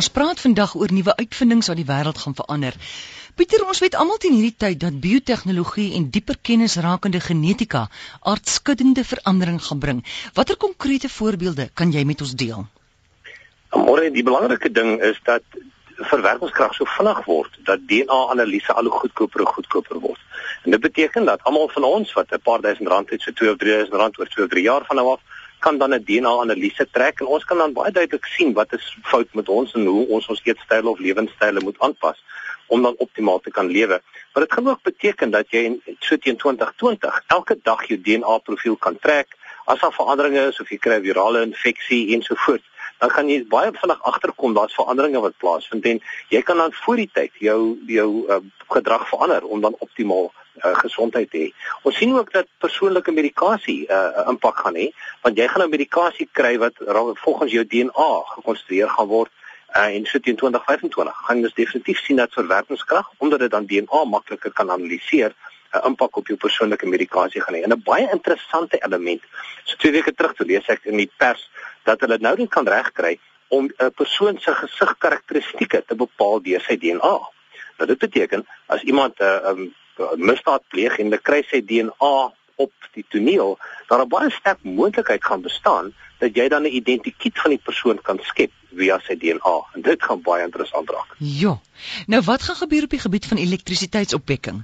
ons praat vandag oor nuwe uitvindings wat die wêreld gaan verander. Pieter, ons weet almal teen hierdie tyd dat biotehnologie en dieper kennis rakende genetika aardskuddende verandering gaan bring. Watter konkrete voorbeelde kan jy met ons deel? Môre, die belangrike ding is dat verwerkingskrag so vinnig word dat DNA-analise al hoe goedkoper en goedkoper word. En dit beteken dat almal van ons wat 'n paar duisend rand het, so 2 of 3000 rand oor 2 of 3 jaar van nou af kan dan 'n DNA-analise trek en ons kan dan baie duidelik sien wat is fout met ons en hoe ons ons eetstyl of lewenstyle moet aanpas om dan optimaal te kan lewe. Maar dit gaan ook beteken dat jy in so teen 2020 elke dag jou DNA-profiel kan trek as daar veranderinge is of jy kry 'n virale infeksie ensovoorts dan gaan jy baie vinnig agterkom daar's veranderinge wat plaasvind en jy kan dan voor die tyd jou jou uh, gedrag verander om dan optimaal uh, gesondheid hê. Ons sien ook dat persoonlike medikasie 'n uh, impak gaan hê, want jy gaan 'n medikasie kry wat volgens jou DNA gekonstrueer gaan word uh, en so teen 2025 gaan jy definitief sien dat verwerkingskrag omdat dit dan DNA makliker kan analiseer 'n impak op jou persoonlike medikasie gaan hê. En 'n baie interessante element. So twee weke terug te lees ek in die pers dat hulle nou net kan regkry om 'n persoon se gesigkarakteristikke te bepaal deur sy DNA. Nou dit beteken as iemand 'n uh, um, misdaad pleeg en hulle kry sy DNA op die toneel, daar 'n baie sterk moontlikheid gaan bestaan dat jy dan 'n identiteit van die persoon kan skep via sy DNA en dit gaan baie interessant raak. Ja. Nou wat gaan gebeur op die gebied van elektrisiteitsopwekking?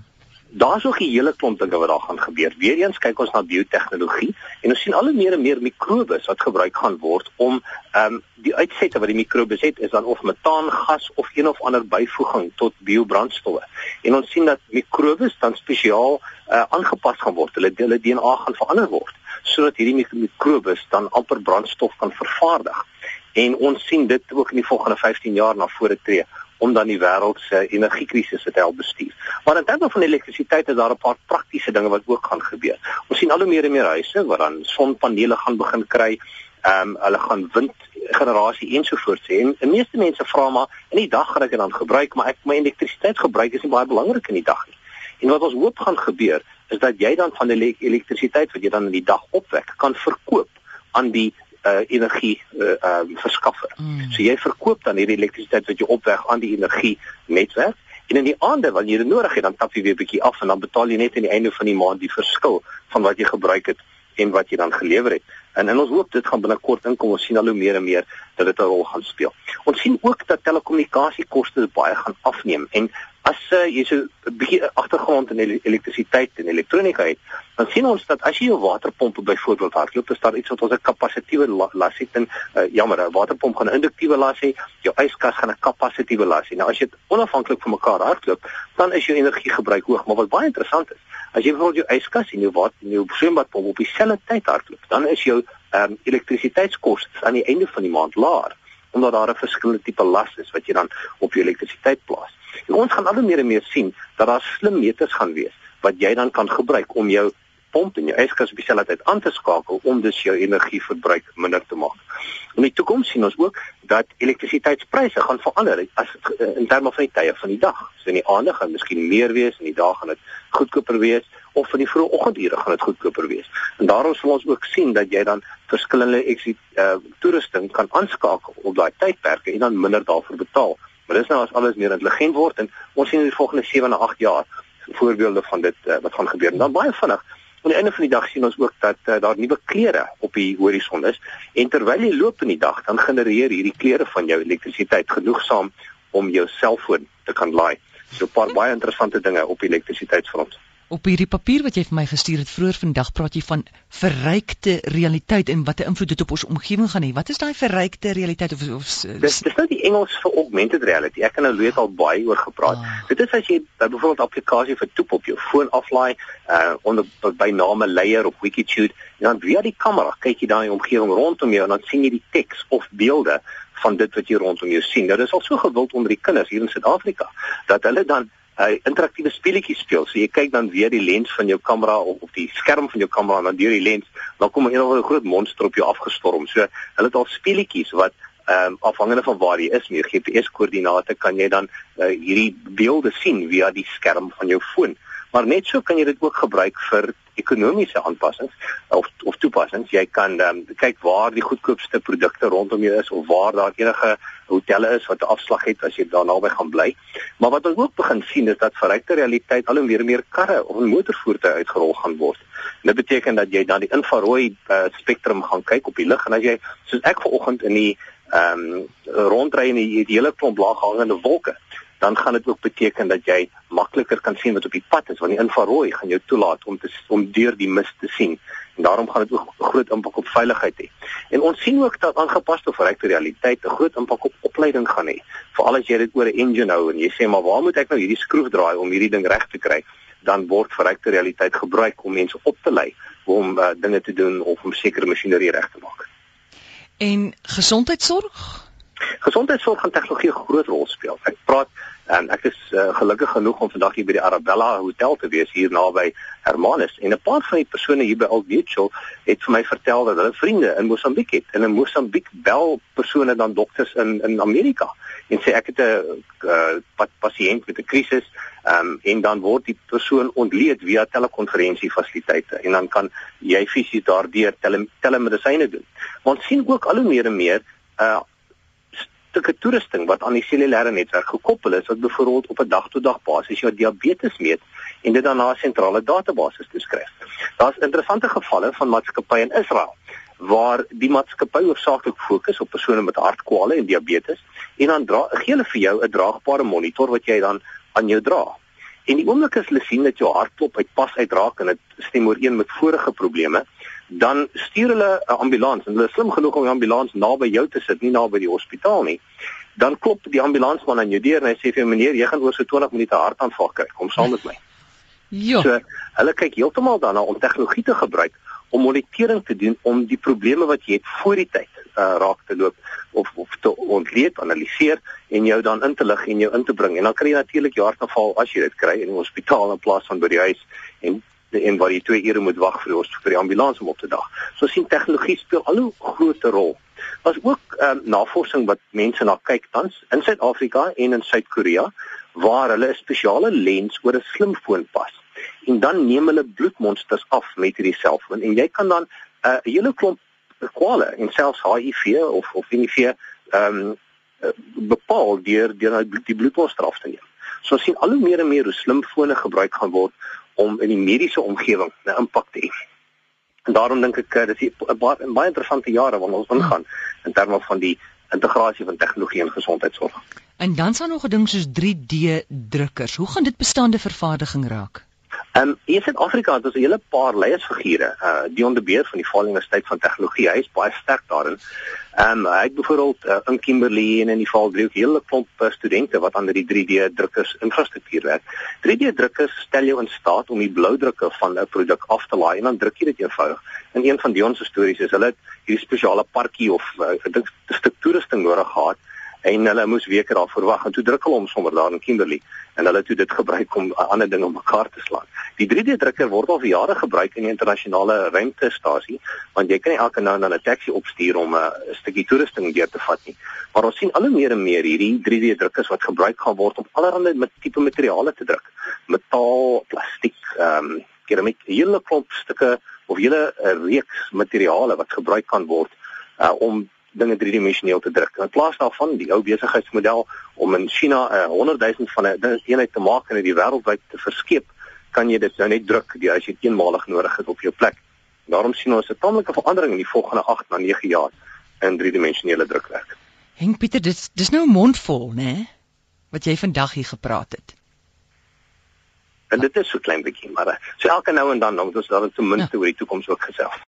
Daar's nog 'n hele klomp dinge wat daar gaan gebeur. Weereens kyk ons na biotehnologie en ons sien al hoe meer en meer mikrobes wat gebruik gaan word om ehm um, die uitsette wat die mikrobes het is dan of metaangas of een of ander byvoeging tot biobrandstowwe. En ons sien dat mikrobes dan spesiaal uh, aangepas gaan word. Hulle hulle DNA gaan verander word sodat hierdie mikrobes dan amper brandstof kan vervaardig. En ons sien dit ook in die volgende 15 jaar na vore tree om dan die wêreld se energiekrisis te help bestuur. Maar in terme van elektrisiteit is daar 'n paar praktiese dinge wat ook gaan gebeur. Ons sien al hoe meer en meer huise wat dan sonpanele gaan begin kry. Ehm um, hulle gaan windgenerasie ensovoorts hê. En die meeste mense vra maar in die dag gaan ek dit dan gebruik, maar ek my elektrisiteitsgebruik is nie baie belangrik in die dag nie. En wat ons hoop gaan gebeur is dat jy dan van die elektrisiteit wat jy dan in die dag opwek kan verkoop aan die uh, energie uh, um, verskaffer. Mm. So jy verkoop dan hierdie elektrisiteit wat jy opwek aan die energie netwerk en in die aande wanneer jy dit nodig het dan tap jy weer 'n bietjie af en dan betaal jy net aan die einde van die maand die verskil van wat jy gebruik het en wat jy dan gelewer het. En in ons hoop dit gaan binnekort inkom ons sien al hoe meer en meer dat dit 'n rol gaan speel. Ons sien ook dat telekommunikasiekoste baie gaan afneem en as uh, jy so 'n bietjie agtergrond in elektrisiteit en elektronika het, dan sien ons dat as jy jou waterpomp byvoorbeeld hardloop, is daar iets wat ons 'n kapasitiewe las het en uh, jammer, 'n waterpomp gaan 'n induktiewe las hê, jou yskas gaan 'n kapasitiewe las hê. Nou as jy dit onafhanklik van mekaar hardloop, dan is jou energiegebruik hoog, maar wat baie interessant is, as jy byvoorbeeld jou yskas en jou water en jou swembadpomp op dieselfde tyd hardloop, dan is jou um, elektrisiteitskoste aan die einde van die maand laer omdat daar 'n verskillende tipe las is wat jy dan op jou elektrisiteit plaas. En ons gaan al meer en meer sien dat daar slim meters gaan wees wat jy dan kan gebruik om jou pomp en jou yskas op dieselfde tyd aan te skakel om dus jou energieverbruik minder te maak. In die toekoms sien ons ook dat elektrisiteitspryse gaan verander as eh, in terme van die tye van die dag. So in die aande gaan miskien meer wees en in die dag gaan dit goedkoper wees of in die vroeë oggendure gaan dit goedkoper wees. En daarom sal ons ook sien dat jy dan verskillende uh, toerusting kan aanskakel op daai tydperke en dan minder daarvoor betaal. Maar dis nou as alles meer intelligent word en ons sien in die volgende 7 na 8 jaar voorbeelde van dit uh, wat gaan gebeur. En dan baie vinnig aan die einde van die dag sien ons ook dat uh, daar nuwe kleure op die horison is en terwyl jy loop in die dag dan genereer hierdie kleure van jou elektrisiteit genoegsaam om jou selfoon te kan laai. So 'n paar baie interessante dinge op elektrisiteitsfront. Op hierdie papier wat jy vir my gestuur het vroeër vandag praat jy van verrykte realiteit en wat 'n invloed dit op ons omgewing gaan hê. Wat is daai verrykte realiteit of of Dis dis nou die Engels vir augmented reality. Ek en nou weet al baie oor gepraat. Ah. Dit is as jy byvoorbeeld 'n applikasie vir toep op jou foon aflaai uh onder by name Layer of Wikitude en dan via die kamera kyk jy daai omgewing rondom jou en dan sien jy die teks of beelde van dit wat jy rondom jou sien. Nou dis al so gewild onder die kinders hier in Suid-Afrika dat hulle dan uh, interaktiewe speletjie speel. So jy kyk dan weer die lens van jou kamera op op die skerm van jou kamera en dan deur die lens, dan kom 'n een groot monster op jou afgestorm. So hulle het al speletjies wat ehm um, afhangende van waar jy is, met GPS koördinate kan jy dan uh, hierdie beelde sien via die skerm van jou foon. Maar net so kan jy dit ook gebruik vir ekonomiese aanpassings of of toepassings. Jy kan um, kyk waar die goedkoopste produkte rondom jou is of waar daar enige hotelle is wat 'n afslag het as jy daar naby gaan bly. Maar wat ons ook begin sien is dat verrykte realiteit al hoe meer en meer karre of motorvoertuie uitgerol gaan word. En dit beteken dat jy dan die infrarooi uh, spektrum gaan kyk op die lug en as jy soos ek vanoggend in die ehm um, rondry in die, die hele klomp laaghangende wolke dan gaan dit ook beteken dat jy makliker kan sien wat op die pad is want die infrarooi gaan jou toelaat om te om deur die mis te sien en daarom gaan dit ook 'n groot impak op veiligheid hê. En ons sien ook dat aangepaste verrykte realiteit 'n groot impak op opleiding gaan hê. Veral as jy dit oor 'n engine hou en jy sê maar waar moet ek nou hierdie skroef draai om hierdie ding reg te kry? Dan word verrykte realiteit gebruik om mense op te lei om uh, dinge te doen of om sekere masjinerie reg te maak. En gesondheidsorg Gesondheidsorg en tegnologie 'n groot rol speel. Ek praat en ek is uh, gelukkig genoeg om vandag hier by die Arabella Hotel te wees hier naby Hermanus en 'n paar van die persone hier by Old Mutual het vir my vertel dat hulle vriende in Mosambiek het en in Mosambiek bel persone dan dokters in in Amerika en sê ek het 'n uh, pasiënt met 'n krisis um, en dan word die persoon ontleed via telekonferensie fasiliteite en dan kan jy fisies daardeur tele, telemedisyne doen. Want sien ook al hoe meer en meer uh, stukke toerusting wat aan die cellulêre netwerk gekoppel is wat byvoorbeeld op 'n dag-tot-dag basis jou diabetes meet en dit dan na 'n sentrale database toeskryf. Daar's interessante gevalle van maatskappye in Israel waar die maatskappy hoofsaaklik fokus op persone met hartkwale en diabetes en dan dra gee hulle vir jou 'n draagbare monitor wat jy dan aan jou dra. En die oomblik as hulle sien dat jou hartklop uitpas uitraak en dit stem ooreen met vorige probleme, dan stuur hulle 'n ambulans en hulle is slim genoeg om die ambulans naby jou te sit, nie naby die hospitaal nie. Dan klop die ambulansman aan jou deur en hy sê vir jou meneer, jy gaan oor so 20 minute hartaanval kry. Kom saam met my. Ja. So, hulle kyk heeltemal daarna om tegnologie te gebruik om monitering te doen om die probleme wat jy het voor die tyd uh, raak te loop of of te ontleed, analiseer en jou dan in te lig en jou in te bring. En dan kry jy natuurlik jou hartaanval as jy dit kry in die hospitaal in plaas van by die huis en en waar jy 2 ure moet wag vir die vir die ambulans om op te dag. So sien tegnologie speel al hoe groter rol. Was ook um, navorsing wat mense na kyk tans in Suid-Afrika en in Suid-Korea waar hulle 'n spesiale lens oor 'n slimfoon pas. En dan neem hulle bloedmonsters af met hierdie selfoon en jy kan dan 'n uh, hele klomp kwale en selfs HIV of of HIV ehm um, bepaal deur deur die bloedmonster af te neem. So ons sien al hoe meer en meer hoe slimfone gebruik gaan word om in die mediese omgewing 'n impak te hê. En daarom dink ek eh, dis 'n baie, baie interessante jare wanneer ons ingaan in terme van die integrasie van tegnologie in gesondheidsorg. En dan sal nog 'n ding soos 3D drukkers. Hoe gaan dit bestaande vervaardiging raak? Ehm um, in Suid-Afrika het ons 'n hele paar leiersfigure. Uh Dion de Beer van die Vaal Universiteit van Tegnologie, hy is baie sterk daarin. Ehm um, hy het byvoorbeeld uh, in Kimberley en in die Vaal ook hele klomp uh, studente wat aan die 3D drukkers infrastruktuur werk. 3D drukkers stel jou in staat om die bloudrukke van 'n produk af te laai en dan druk jy dit eenvoudig. In een van Dion se stories is hulle hierdie spesiale parkie of uh, 'n stuk toerusting nodig gehad en hulle moes weke daarvoor wag en toe druk hulle hom sommer daar in Kimberley en hulle het toe dit gebruik om ander dinge mekaar te slaan. Die 3D drukker word al vir jare gebruik in die internasionale ruimtestasie want jy kan nie elke nou en dan 'n taxi opstuur om 'n stukkie toerusting deur te vat nie. Maar ons sien al hoe meer en meer hierdie 3D drukkers wat gebruik gaan word om allerlei met tipe materiale te druk. Metaal, plastiek, ehm um, keramiek, hele klomp stukke of hele uh, reeks materiale wat gebruik kan word uh, om dinge driedimensioneel te druk. In plaas daarvan die ou besigheidsmodel om in China 'n uh, 100 000 van 'n eenheid te maak en dit wêreldwyd te verskeep, kan jy dit nou net druk die as jy eenmalig nodig het op jou plek. Daarom sien ons 'n tamelike verandering in die volgende 8 na 9 jaar in driedimensionele drukwerk. Henk Pieter, dis dis nou mondvol, né? Wat jy vandag hier gepraat het. En dit is so klein bietjie, maar so elke nou en dan moet ons dan ten minste ja. oor die toekoms ook gesels.